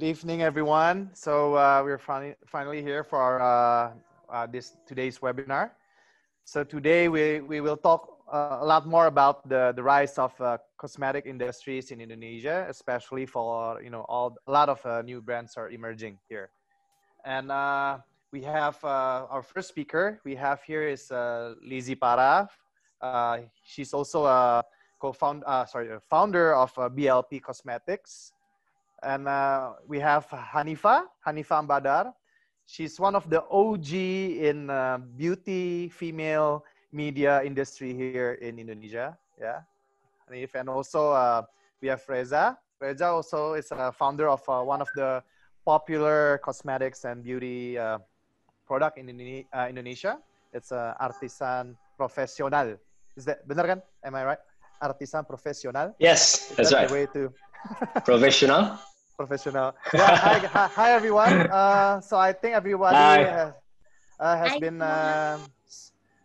Good evening, everyone. So uh, we're finally, finally here for uh, uh, this today's webinar. So today we, we will talk uh, a lot more about the, the rise of uh, cosmetic industries in Indonesia, especially for you know all a lot of uh, new brands are emerging here. And we have our first speaker. We have here is Lizzie Parra. she's also a co-founder, sorry, founder of BLP Cosmetics. And uh, we have Hanifa, Hanifa Ambadar. She's one of the OG in uh, beauty female media industry here in Indonesia. Yeah. Hanif. And also uh, we have Reza. Reza also is a founder of uh, one of the popular cosmetics and beauty uh, product in uh, Indonesia. It's uh, Artisan Profesional. Is that benar kan? Am I right? Artisan Profesional. Yes, that's, that's right. The way to professional professional. Yeah, hi, hi, everyone. Uh, so I think everybody hi. has, uh, has been uh,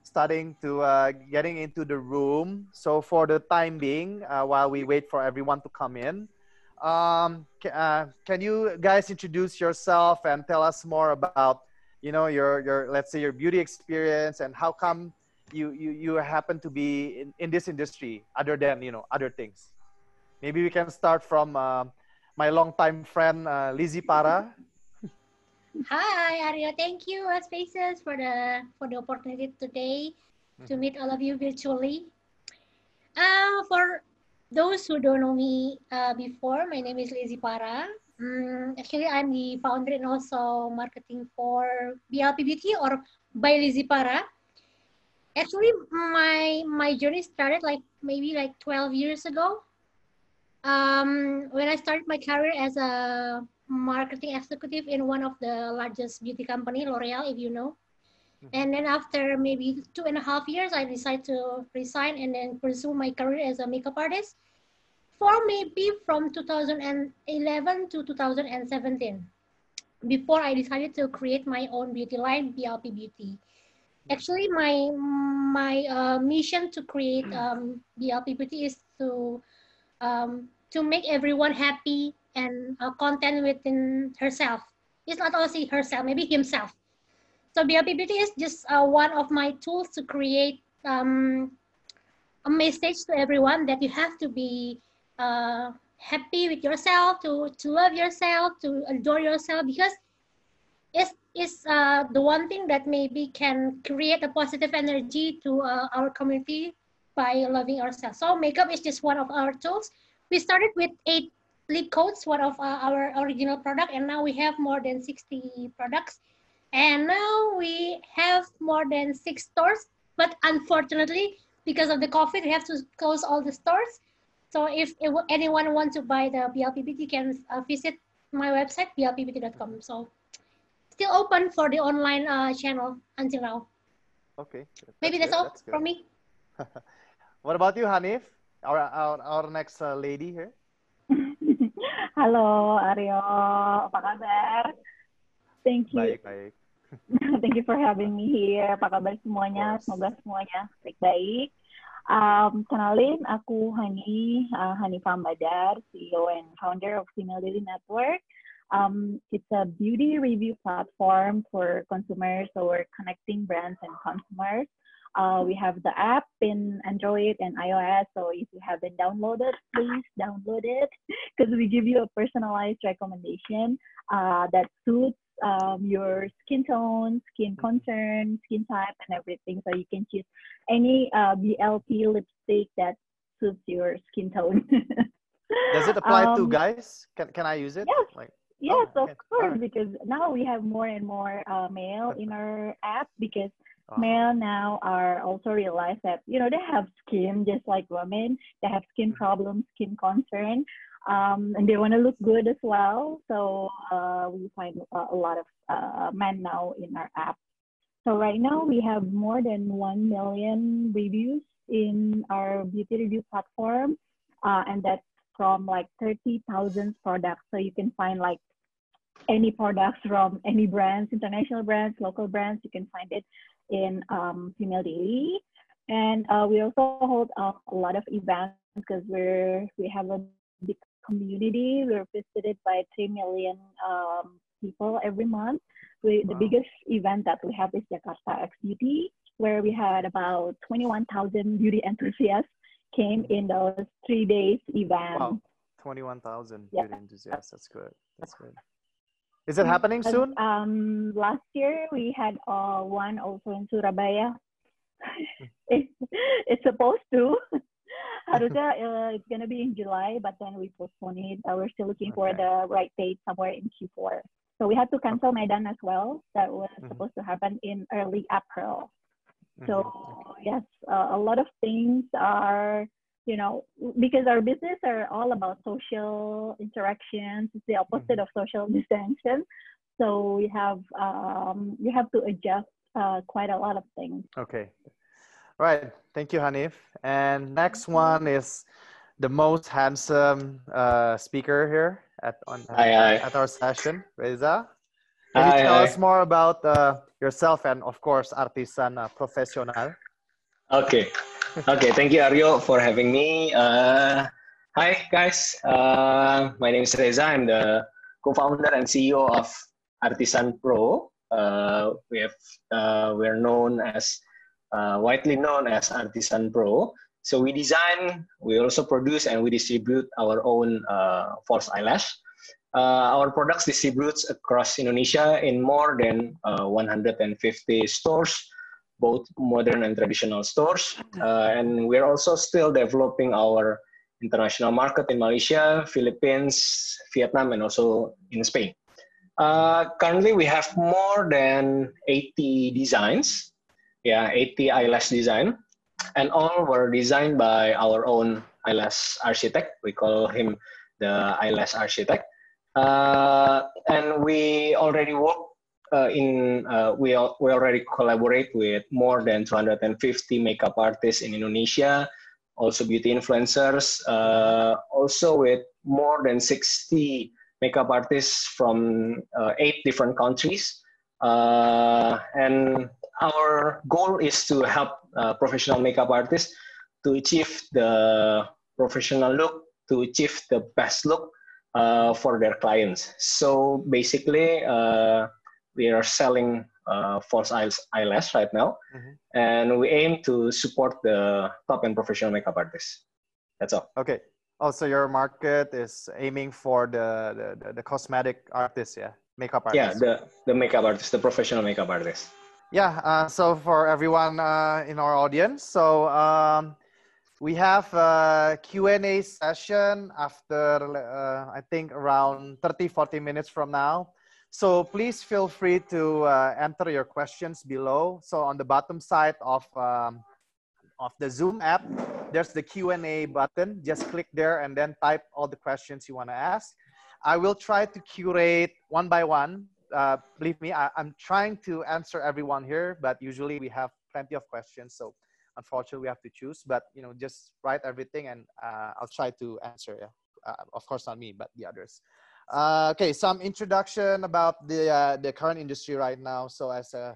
starting to uh, getting into the room. So for the time being, uh, while we wait for everyone to come in, um, uh, can you guys introduce yourself and tell us more about, you know, your your let's say your beauty experience and how come you you you happen to be in, in this industry other than you know other things. Maybe we can start from my longtime friend uh, Lizzie Parra. Hi, Aryo. Thank you, Spaces, for the for the opportunity today to mm-hmm. meet all of you virtually. Uh, for those who don't know me uh, before, my name is Lizzie Parra. Um, actually, I'm the founder and also marketing for BLP Beauty or by Lizzie Parra. Actually, my my journey started like maybe like 12 years ago um, when I started my career as a marketing executive in one of the largest beauty company, L'Oreal, if you know. Mm-hmm. And then after maybe two and a half years, I decided to resign and then pursue my career as a makeup artist for maybe from 2011 to 2017 before I decided to create my own beauty line, BLP Beauty. Actually, my my uh, mission to create um, BLP Beauty is to um, to make everyone happy and uh, content within herself. It's not only herself, maybe himself. So BLP Beauty is just uh, one of my tools to create um, a message to everyone that you have to be uh, happy with yourself, to, to love yourself, to adore yourself, because it's, it's uh, the one thing that maybe can create a positive energy to uh, our community by loving ourselves. So makeup is just one of our tools we started with eight lip codes, one of uh, our original product, and now we have more than 60 products. And now we have more than six stores, but unfortunately, because of the COVID, we have to close all the stores. So if anyone wants to buy the BLPBT, can uh, visit my website, blpbt.com. So still open for the online uh, channel until now. Okay. Maybe that's all that's from me. what about you, Hanif? Our our, our next uh, lady here. Halo Aryo, apa kabar? Thank you. Baik, baik. Thank you for having me here. Apa kabar semuanya? Semoga semuanya baik-baik. Um, kenalin, aku Hani, uh, Hani CEO and founder of Female Daily Network. Um, it's a beauty review platform for consumers, so we're connecting brands and consumers uh, we have the app in Android and iOS. So if you haven't downloaded, please download it because we give you a personalized recommendation uh, that suits um, your skin tone, skin concern, skin type, and everything. So you can choose any uh, BLP lipstick that suits your skin tone. Does it apply um, to guys? Can, can I use it? Yes. Like, yes, oh, of course, right. because now we have more and more uh, male in our app because uh-huh. men now are also realize that you know they have skin just like women. They have skin mm-hmm. problems skin concern um, and they want to look good as well. So uh, we find a, a lot of uh, men now in our app. So right now we have more than 1 million reviews in our beauty review platform uh, and that's from like 30,000 products. So you can find like any products from any brands international brands local brands you can find it in um, Female Daily. And uh, we also hold uh, a lot of events because we're we have a big community. We're visited by 3 million um, people every month. We, wow. The biggest event that we have is Jakarta X Beauty, where we had about 21,000 beauty enthusiasts came in those three days event. Wow. 21,000 yeah. beauty enthusiasts. That's good. That's good. Is it happening soon? Um, last year we had uh, one also in Surabaya. it, it's supposed to. Harusnya uh, it's gonna be in July, but then we postponed it. Uh, we're still looking okay. for the right date somewhere in Q4. So we had to cancel Medan as well. That was mm-hmm. supposed to happen in early April. Mm-hmm. So yes, uh, a lot of things are you know because our business are all about social interactions. It's the opposite mm-hmm. of social distancing. So we have um, you have to adjust uh, quite a lot of things. Okay. All right. Thank you, Hanif. And next one is the most handsome uh, speaker here at on hi, hi. at our session, Reza. Can hi, you tell us more about uh, yourself and, of course, artisan uh, professional? Okay. Okay. Thank you, Aryo, for having me. Uh, hi, guys. Uh, my name is Reza. I'm the co-founder and CEO of Artisan Pro. Uh, we have uh, we're known as uh, widely known as Artisan Pro. So we design, we also produce, and we distribute our own uh, false eyelash. Our products distributes across Indonesia in more than uh, 150 stores, both modern and traditional stores. Uh, and we're also still developing our international market in Malaysia, Philippines, Vietnam, and also in Spain. Uh, currently, we have more than 80 designs yeah, 80 eyelash design, and all were designed by our own eyelash architect. We call him the eyelash architect. Uh, and we already work uh, in, uh, we, we already collaborate with more than 250 makeup artists in Indonesia, also beauty influencers, uh, also with more than 60 makeup artists from uh, eight different countries. Uh, and our goal is to help uh, professional makeup artists to achieve the professional look, to achieve the best look for their clients. So basically, we are selling uh, false eyelash right now, mm-hmm. and we aim to support the top and professional makeup artists. That's all. Okay. Also, your market is aiming for the, the, the cosmetic artists, yeah, makeup artists. Yeah, the, the makeup artists, the professional makeup artists. Yeah, uh, so for everyone uh, in our audience, so um, we have a Q&A session after, uh, I think, around 30, 40 minutes from now. So please feel free to uh, enter your questions below. So on the bottom side of, um, of the Zoom app, there's the Q&A button. Just click there and then type all the questions you want to ask. I will try to curate one by one uh, believe me, I, am trying to answer everyone here, but usually we have plenty of questions. So unfortunately, we have to choose. But you know, just write everything, and uh, I'll try to answer. Yeah. Uh, of course, not me, but the others. Uh, okay, some introduction about the uh, the current industry right now. So as a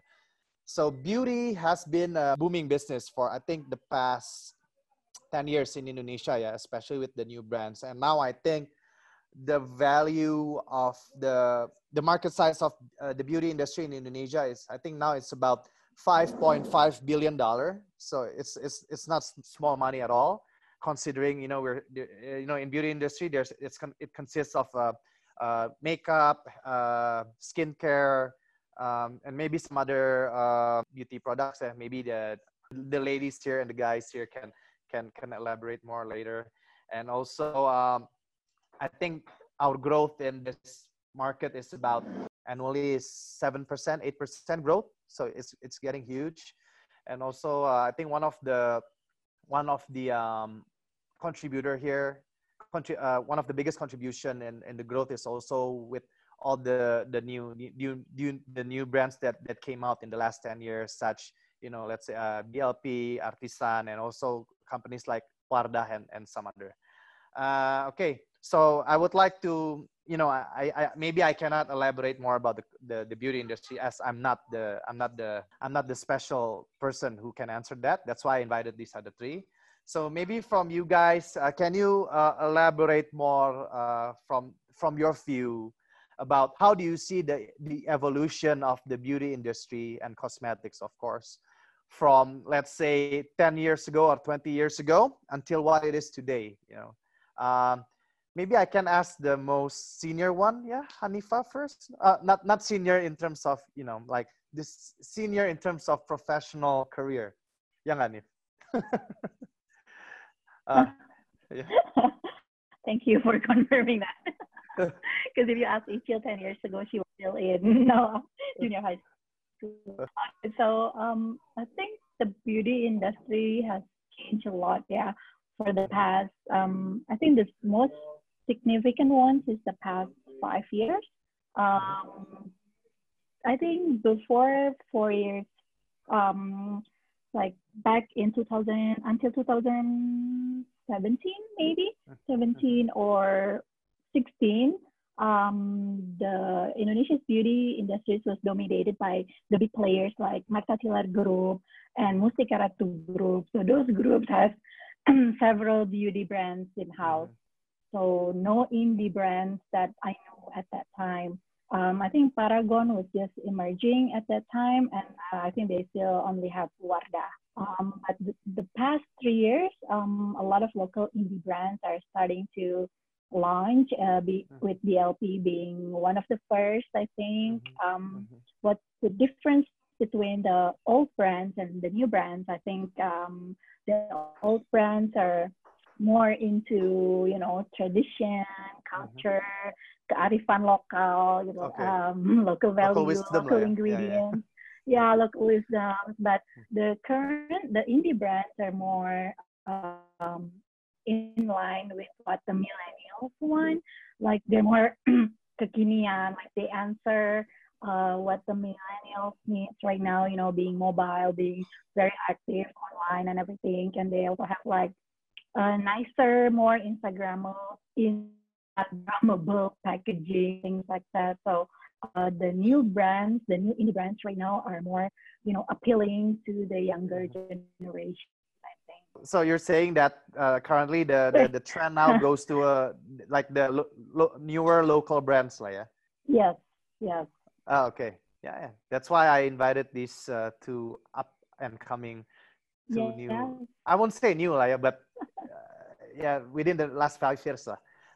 so beauty has been a booming business for I think the past 10 years in Indonesia, yeah, especially with the new brands. And now I think the value of the the market size of uh, the beauty industry in Indonesia is I think now it's about 5.5 billion dollar. So it's it's it's not small money at all, considering you know we're you know in beauty industry there's it's it consists of uh, uh, makeup, uh, skincare, um, and maybe some other uh, beauty products. And maybe the the ladies here and the guys here can can can elaborate more later. And also um, I think our growth in this market is about annually is 7%, 8% growth. So it's, it's getting huge. And also, uh, I think one of the, one of the um, contributor here, uh, one of the biggest contribution and, in the growth is also with all the, the new, new, new, the new brands that, that came out in the last 10 years, such, you know, let's say uh, BLP, Artisan, and also companies like Wardah and, and some other. Uh, okay, so I would like to, you know, I, I maybe I cannot elaborate more about the, the, the beauty industry as I'm not the I'm not the I'm not the special person who can answer that. That's why I invited these other three. So maybe from you guys, uh, can you uh, elaborate more uh, from from your view about how do you see the the evolution of the beauty industry and cosmetics, of course, from let's say 10 years ago or 20 years ago until what it is today? You know, um, maybe I can ask the most senior one. Yeah, Hanifa first. Uh, not not senior in terms of you know like this senior in terms of professional career. Yang Hanif. uh, yeah. Thank you for confirming that. Because if you ask Ichil 10 years ago, she was still in no, junior high school. So um, I think the beauty industry has changed a lot. Yeah, for the past, um, I think the most significant ones is the past five years. Um, I think before four years, um, like back in 2000 until 2017, maybe mm-hmm. 17 mm-hmm. or 16, um, the Indonesia's beauty industries was dominated by the big players like Martha Tilaar Group and Mustika Ratu Group. So those groups have several beauty brands in house. Mm-hmm. So no indie brands that I know at that time. Um, I think Paragon was just emerging at that time, and uh, I think they still only have Wardah. Um, but the, the, past three years, um, a lot of local indie brands are starting to launch, uh, be, mm-hmm. with BLP being one of the first, I think. Mm-hmm. Um, mm-hmm. What's the difference between the old brands and the new brands? I think um, the old brands are more into you know tradition, culture, mm-hmm. kearifan lokal, you know, okay. um, local value, local, local ingredients. Yeah, yeah. yeah, local wisdom. But the current, the indie brands are more um, in line with what the millennials want. Like they're more kekinian, like they answer uh, what the millennials needs right now, you know, being mobile, being very active online and everything. And they also have like uh, nicer, more Instagrammable, Instagrammable packaging, things like that. So uh, the new brands, the new indie brands right now are more, you know, appealing to the younger generation. I think. So you're saying that uh, currently the, the, the trend now goes to a like the lo- lo- newer local brands, like yeah. Yes. Yes. Oh, okay. Yeah, yeah. That's why I invited these uh, two up and coming, two yeah. new. I won't say new, like, but yeah, within the last five years. Uh,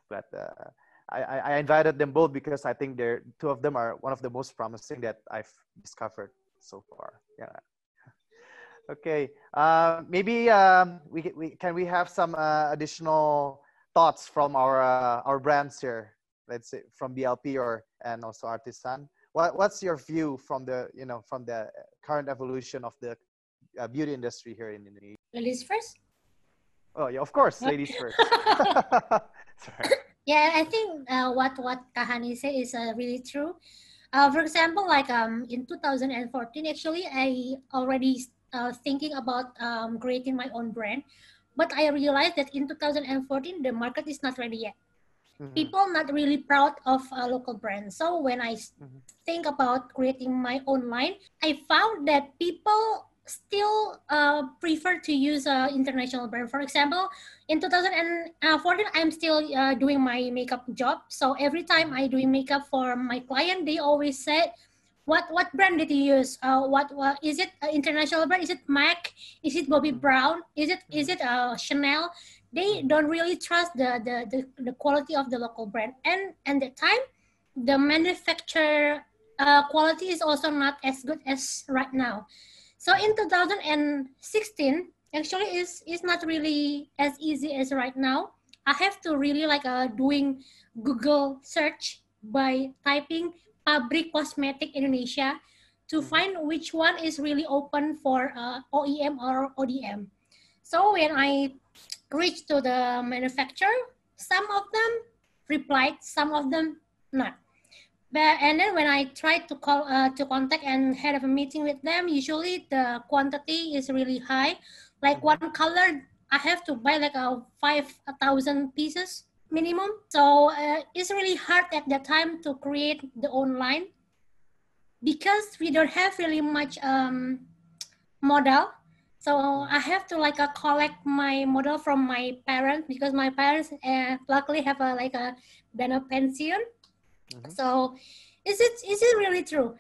but uh, I, I invited them both because I think they're two of them are one of the most promising that I've discovered so far. Yeah. Okay. Uh, maybe um, we, we can we have some uh, additional thoughts from our uh, our brands here. Let's say from BLP or and also Artisan. What what's your view from the you know from the current evolution of the uh, beauty industry here in Indonesia? Ladies first. Oh yeah, of course, ladies first. yeah, I think uh, what what Kak Hani said is uh, really true. Uh, for example, like um, in 2014, actually, I already uh, thinking about um, creating my own brand, but I realized that in 2014 the market is not ready yet. Mm-hmm. People not really proud of a local brand. So when I mm-hmm. think about creating my own line, I found that people still uh, prefer to use uh, international brand. For example, in 2014, I'm still uh, doing my makeup job. So every time I doing makeup for my client, they always said, "What what brand did you use? Uh, what, what is it? international brand? Is it Mac? Is it Bobbi Brown? Is it is it uh, Chanel?" They don't really trust the, the the the quality of the local brand. And and the time, the manufacturer uh, quality is also not as good as right now. So in 2016, actually is is not really as easy as right now. I have to really like uh, doing Google search by typing pabrik cosmetic Indonesia to mm-hmm. find which one is really open for uh, OEM or ODM. So when I reached to the manufacturer, some of them replied, some of them not. But, and then when I try to call uh, to contact and have a meeting with them, usually the quantity is really high. Like one color, I have to buy like a five thousand pieces minimum. So uh, it's really hard at that time to create the online because we don't have really much um, model. So I have to like uh, collect my model from my parents because my parents uh, luckily have a like a dana pension. Mm-hmm. So is it is it really true?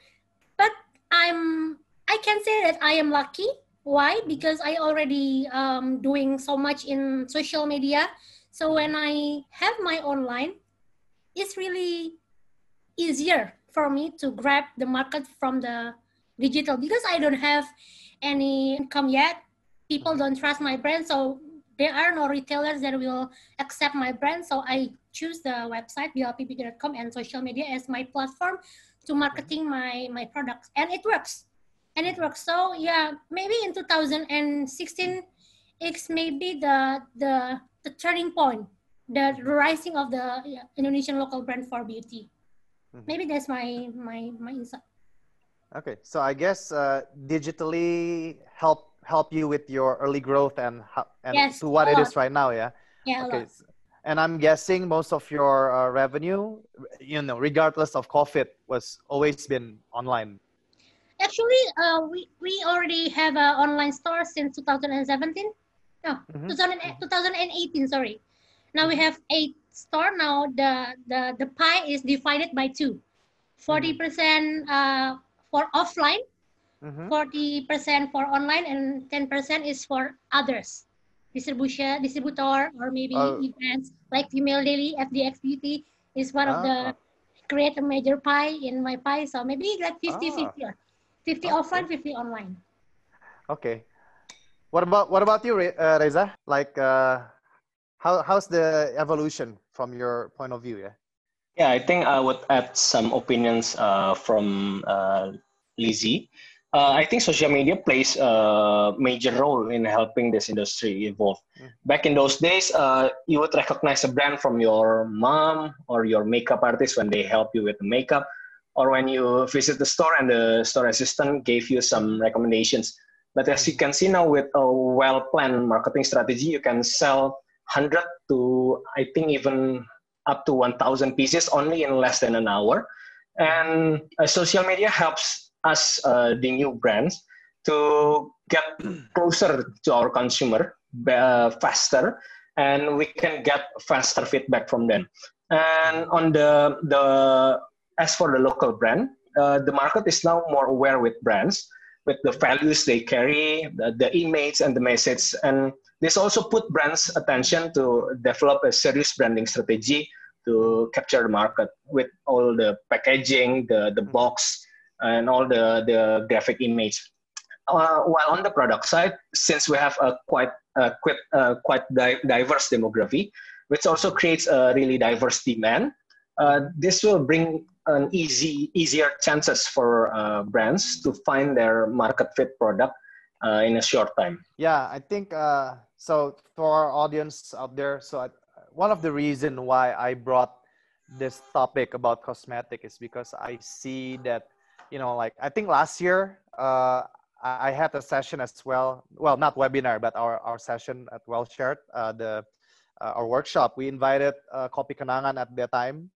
But I'm I can say that I am lucky. Why? Mm-hmm. Because I already um, doing so much in social media. So when I have my online, it's really easier for me to grab the market from the digital because I don't have any income yet. People don't trust my brand, so there are no retailers that will accept my brand. So I choose the website blpb.com and social media as my platform to marketing my my products, and it works. And it works. So yeah, maybe in 2016, it's maybe the the the turning point, the rising of the Indonesian local brand for beauty. Mm-hmm. Maybe that's my my my insight. Okay, so I guess uh, digitally help help you with your early growth and how, and yes, to what it is right now, yeah. Yeah. Okay, and I'm guessing most of your uh, revenue, you know, regardless of COVID, was always been online. Actually, uh, we we already have an online store since 2017. No, mm-hmm. 2000, 2018. Sorry. Now we mm-hmm. have eight store. Now the the the pie is divided by two. 40 percent uh, for offline, mm-hmm. 40% for online, and 10% is for others. Distribution, distributor, or maybe uh, events like Female Daily, FDX Beauty is one uh, of the ah. create a major pie in my pie. So maybe like 50 50 or 50 okay. offline, 50 online. Okay. What about what about you, uh, Reza? Like, uh, how how's the evolution from your point of view? Yeah. Yeah, I think I would add some opinions uh, from uh, Lizzie. Uh, I think social media plays a major role in helping this industry evolve. Mm. Back in those days, uh, you would recognize a brand from your mom or your makeup artist when they help you with the makeup, or when you visit the store and the store assistant gave you some recommendations. But as you can see now, with a well-planned marketing strategy, you can sell 100 to I think even up to 1,000 pieces only in less than an hour. And uh, social media helps us, uh, the new brands, to get closer to our consumer uh, faster, and we can get faster feedback from them. And on the the as for the local brand, uh, the market is now more aware with brands, with the values they carry, the, the image and the message, and this also put brands' attention to develop a serious branding strategy to capture the market with all the packaging, the, the box, and all the, the graphic image. Uh, while on the product side, since we have a quite uh, quite, uh, quite di- diverse demography, which also creates a really diverse demand, uh, this will bring an easy easier chances for uh, brands to find their market fit product uh, in a short time. Yeah, I think so for our audience out there so I, one of the reason why i brought this topic about cosmetic is because i see that you know like i think last year uh, I, had a session as well well not webinar but our, our session at well shared uh, the uh, our workshop. We invited uh, Kopi Kenangan at that time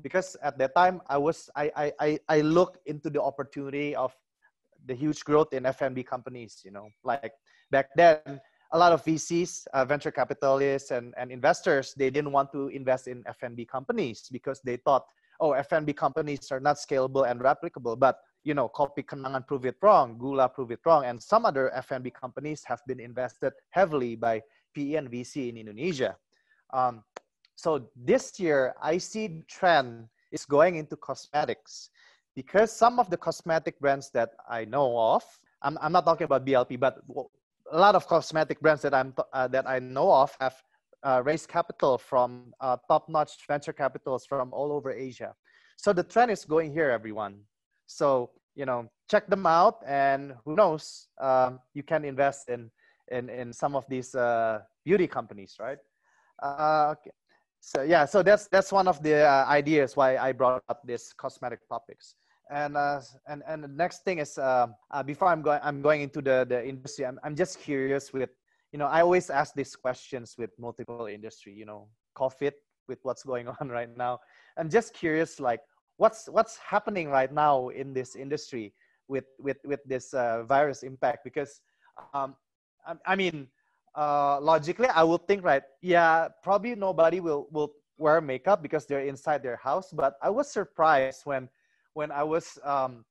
because at that time i was I, I i looked into the opportunity of the huge growth in FNB companies you know like back then a lot of VCs, uh, venture capitalists, and, and investors, they didn't want to invest in FNB companies because they thought, oh, FNB companies are not scalable and replicable. But you know, Kopi Kenangan prove it wrong, Gula prove it wrong, and some other FNB companies have been invested heavily by PE and VC in Indonesia. Um, so this year, I see the trend is going into cosmetics because some of the cosmetic brands that I know of, I'm, I'm not talking about BLP, but a lot of cosmetic brands that I'm uh, that I know of have uh, raised capital from uh, top-notch venture capitals from all over Asia. So the trend is going here, everyone. So you know, check them out, and who knows, um, you can invest in in in some of these uh, beauty companies, right? Uh, okay. So yeah, so that's that's one of the uh, ideas why I brought up this cosmetic topics and uh, and and the next thing is uh, uh, before I'm going I'm going into the the industry I'm I'm just curious with you know I always ask these questions with multiple industry you know COVID with what's going on right now I'm just curious like what's what's happening right now in this industry with with with this uh, virus impact because um, I mean, uh, logically, I would think, right? Yeah, probably nobody will will wear makeup because they're inside their house. But I was surprised when when I was um,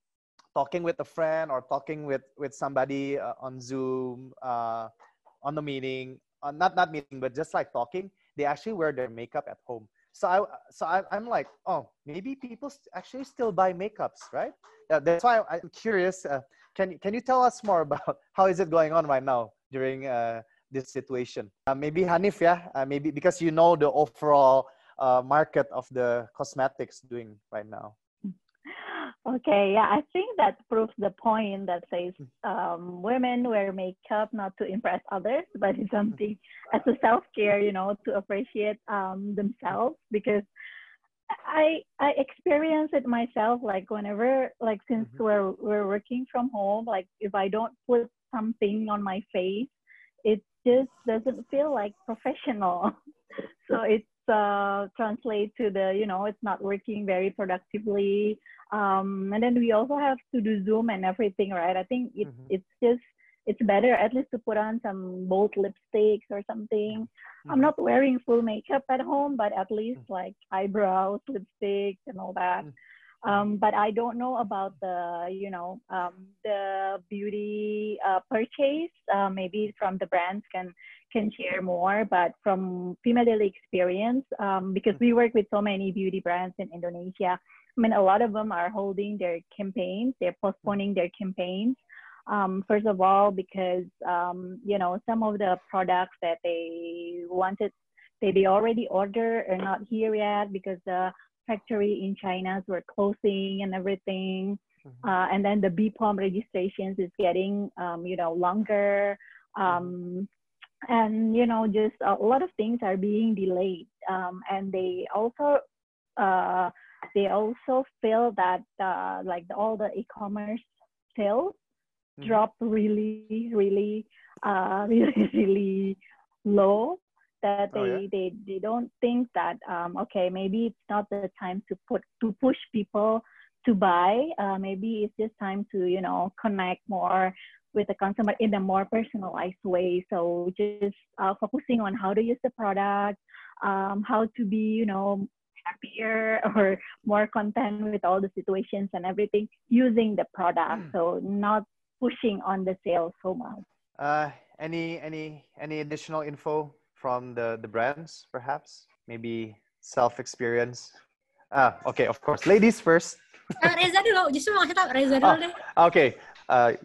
talking with a friend or talking with with somebody uh, on Zoom uh, on the meeting, uh, not not meeting, but just like talking, they actually wear their makeup at home. So I so I, am like, oh, maybe people actually still buy makeups, right? That's why I'm curious. Uh, can can you tell us more about how is it going on right now during uh, this situation. Uh, maybe Hanif, yeah, uh, maybe because you know the overall market of the cosmetics doing right now. Okay, yeah, I think that proves the point that says um, women wear makeup not to impress others, but it's something as a self care, you know, to appreciate um, themselves. Because I I experience it myself. Like whenever, like since mm-hmm. we're we're working from home, like if I don't put something on my face, it just doesn't feel like professional. so it's uh, translate to the you know it's not working very productively. Um, and then we also have to do Zoom and everything, right? I think it, mm-hmm. it's just it's better at least to put on some bold lipsticks or something. Mm-hmm. I'm not wearing full makeup at home, but at least mm-hmm. like eyebrows, lipsticks, and all that. Mm-hmm. Um, but I don't know about the, you know, um, the beauty uh, purchase. Uh, maybe from the brands can can share more. But from female daily experience, um, because we work with so many beauty brands in Indonesia, I mean, a lot of them are holding their campaigns. They're postponing their campaigns. Um, first of all, because um, you know some of the products that they wanted, they, they already ordered are not here yet because the factory in China were closing and everything. Mm-hmm. Uh, and then the BPOM registrations is getting, um, you know, longer. Um, and, you know, just a lot of things are being delayed. Um, and they also, uh, they also feel that uh, like the, all the e-commerce sales mm-hmm. drop really, really, uh, really, really low that they, oh, yeah? they, they don't think that um, okay maybe it's not the time to put to push people to buy uh, maybe it's just time to you know connect more with the consumer in a more personalized way so just uh, focusing on how to use the product um, how to be you know happier or more content with all the situations and everything using the product mm. so not pushing on the sales so much uh, any any any additional info from the, the brands, perhaps? Maybe self experience. Ah, okay, of course. Ladies first. uh, Reza dulu, justru mau tahu Reza dulu oh, deh. Okay, uh,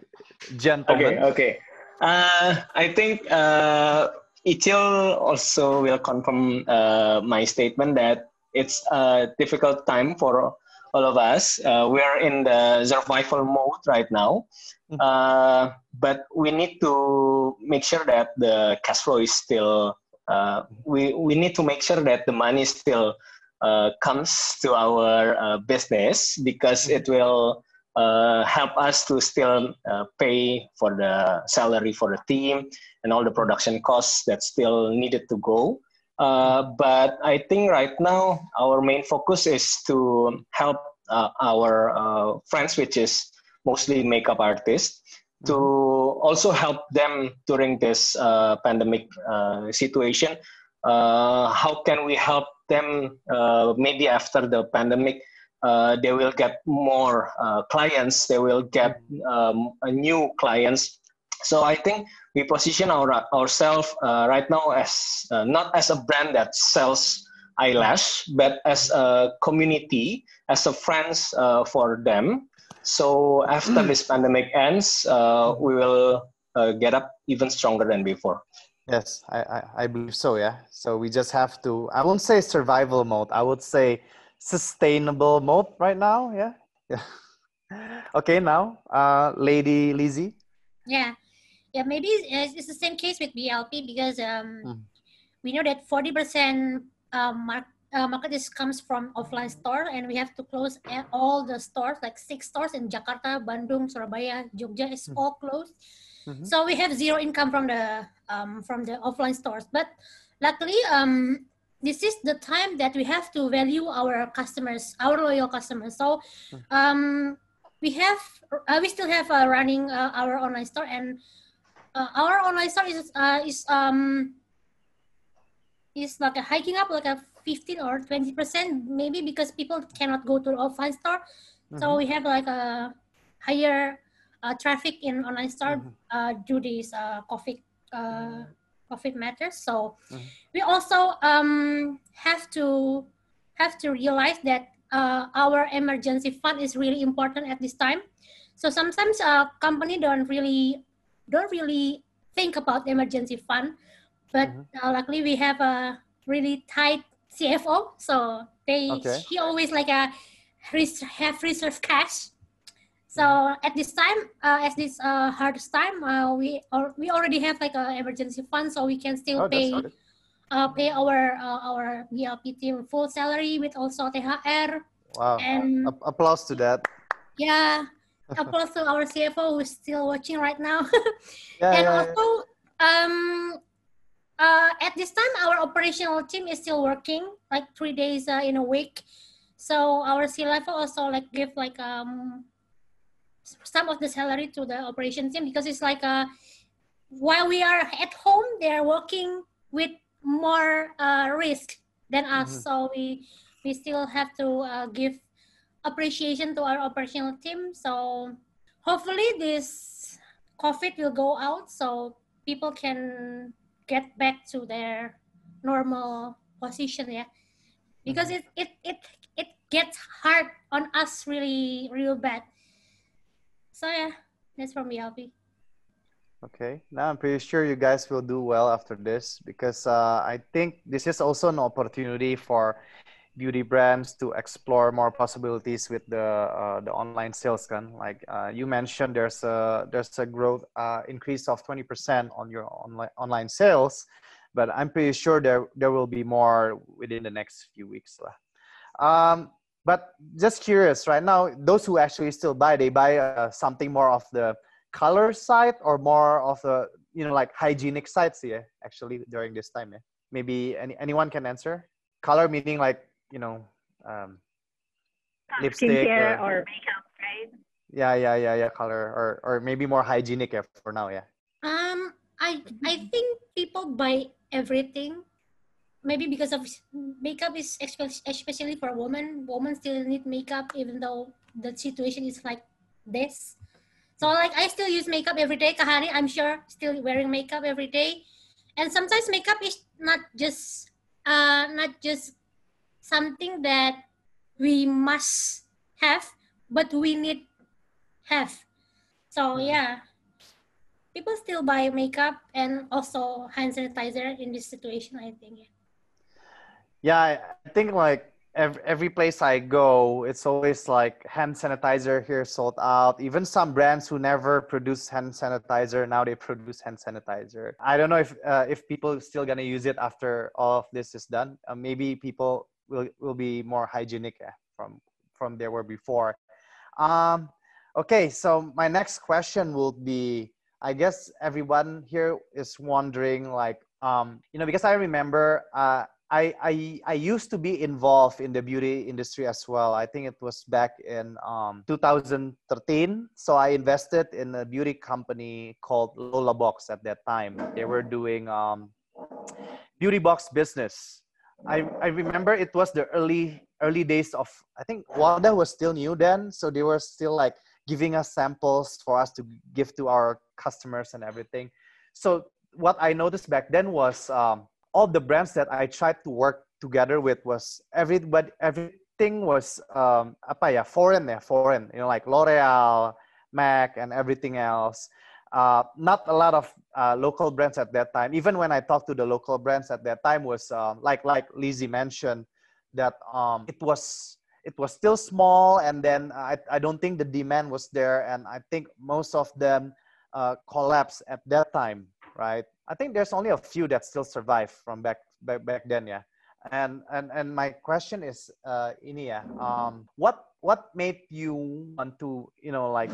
gentlemen. Okay, okay. Uh, I think uh, Ichil also will confirm uh, my statement that it's a difficult time for all of us. Uh, we are in the survival mode right now, mm-hmm. uh, but we need to make sure that the cash flow is still uh, we we need to make sure that the money still uh, comes to our uh, business because it will uh, help us to still uh, pay for the salary for the team and all the production costs that still needed to go. but I think right now our main focus is to help our friends, which is mostly makeup artists, to mm-hmm. also help them during this uh, pandemic uh, situation. Uh, how can we help them uh, maybe after the pandemic? Uh, they will get more uh, clients, they will get um, new clients. So I think we position our, ourselves right now as not as a brand that sells eyelash, but as a community, as a friends for them so after this pandemic ends, uh, we will uh, get up even stronger than before. Yes, I, I, I, believe so. Yeah. So we just have to. I won't say survival mode. I would say sustainable mode right now. Yeah. Yeah. okay. Now, uh, Lady Lizzie. Yeah. Yeah. Maybe it's the same case with BLP because um, mm. we know that forty percent um, mark uh, market is comes from offline store and we have to close all the stores like six stores in Jakarta, Bandung, Surabaya, Jogja is mm-hmm. all closed. Mm-hmm. So we have zero income from the um, from the offline stores. But luckily, um, this is the time that we have to value our customers, our loyal customers. So um, we have uh, we still have uh, running uh, our online store and uh, our online store is uh, is um is like a hiking up like a 15 or 20 percent maybe because people cannot go to the offline store mm-hmm. so we have like a higher uh, traffic in online store mm-hmm. uh, due this uh, covid uh, covid matters so mm-hmm. we also um, have to have to realize that uh, our emergency fund is really important at this time so sometimes a uh, company don't really don't really think about emergency fund but mm-hmm. uh, luckily we have a really tight CFO, so they okay. he always like a have reserve cash. So at this time, uh, at this uh, hardest time, uh, we or, we already have like an emergency fund, so we can still oh, pay uh, pay our uh, our BLP team full salary with also THR. Wow! And A- applause to that. Yeah, applause to our CFO who's still watching right now. yeah, and yeah, also, yeah. um, uh, at this time, our operational team is still working like three days uh, in a week. So our C level also like give like um some of the salary to the operation team because it's like uh while we are at home, they are working with more uh, risk than us. Mm-hmm. So we we still have to uh, give appreciation to our operational team. So hopefully this COVID will go out so people can get back to their normal position yeah because mm-hmm. it, it it it gets hard on us really real bad so yeah that's from me Alfie. okay. Now i'm pretty sure you guys will do well after this because uh, i think this is also an opportunity for beauty brands to explore more possibilities with the uh, the online sales kan like uh, you mentioned there's a there's a growth uh, increase of 20% on your online online sales but i'm pretty sure there there will be more within the next few weeks um, but just curious right now those who actually still buy they buy uh, something more of the color side or more of the you know like hygienic sides yeah actually during this time yeah maybe any, anyone can answer color meaning like you know um, lipstick skincare or, or makeup, right? Yeah, yeah, yeah, yeah. Color or or maybe more hygienic yeah, for now. Yeah. Um, I I think people buy everything. Maybe because of makeup is especially for women. Women still need makeup even though the situation is like this. So like I still use makeup every day. Kak Hani, I'm sure, still wearing makeup every day. And sometimes makeup is not just uh not just something that we must have, but we need have. So hmm. yeah, people still buy makeup and also hand sanitizer in this situation. I think. Yeah, I think like every, every place I go, it's always like hand sanitizer here sold out. Even some brands who never produce hand sanitizer now they produce hand sanitizer. I don't know if uh, if people still gonna use it after all of this is done. Uh, maybe people will, will be more hygienic eh, from from there were before. Um, okay, so my next question will be, I guess everyone here is wondering like, um, you know, because I remember uh, I, I, I used to be involved in the beauty industry as well. I think it was back in um, 2013. So I invested in a beauty company called Lola Box at that time. They were doing um, beauty box business. I, I remember it was the early early days of I think Wanda was still new then, so they were still like giving us samples for us to give to our customers and everything. So what I noticed back then was um, all the brands that I tried to work together with was everybody everything was um, apa ya foreign ya foreign you know like L'Oreal, Mac and everything else uh, not a lot of uh, local brands at that time. Even when I talked to the local brands at that time, was um, like like Lizzie mentioned that um, it was it was still small, and then I I don't think the demand was there, and I think most of them uh, collapsed at that time, right? I think there's only a few that still survive from back back, back then, yeah. And and and my question is, uh, ini ya, um, what what made you want to you know like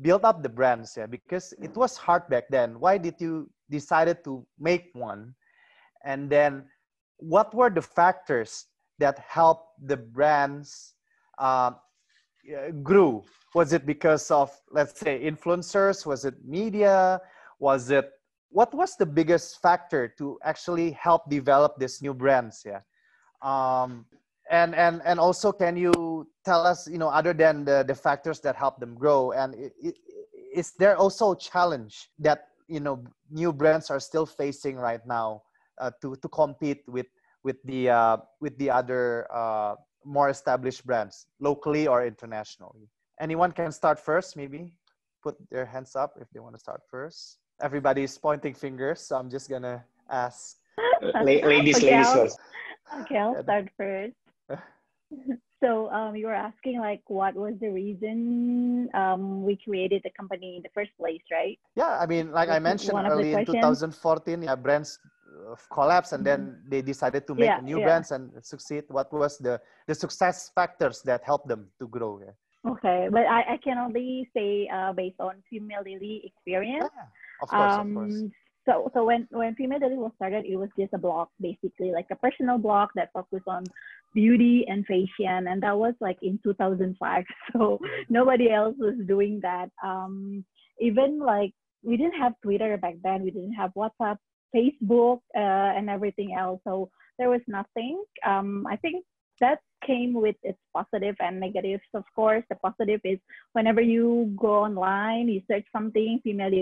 build up the brands yeah? Because it was hard back then. Why did you decided to make one? And then what were the factors that helped the brands uh, grew? Was it because of let's say influencers? Was it media was it what was the biggest factor to actually help develop these new brands yeah? Um, and and and also can you tell us you know other than the, the factors that help them grow and it, it, is there also a challenge that you know new brands are still facing right now uh, to to compete with with the uh, with the other uh, more established brands locally or internationally? Anyone can start first maybe? Put their hands up if they want to start first everybody's pointing fingers so i'm just gonna ask ladies okay, ladies first okay i'll start first so um, you were asking like what was the reason um, we created the company in the first place, right? Yeah, I mean, like I mentioned early in 2014, yeah, brands uh, collapsed and then mm-hmm. they decided to make yeah, new yeah. brands and succeed. What was the the success factors that helped them to grow? Yeah. Okay, but I, I can only say uh, based on Female Daily experience. Yeah, um, of course. So so when when Female Daily was started it was just a blog basically like a personal blog that focused on beauty and fashion and that was like in 2005 so nobody else was doing that. Um even like we didn't have twitter back then. We didn't have whatsapp facebook uh, and everything else. So there was nothing. Um i think that came with its positive and negatives of course. The positive is whenever you go online you search something female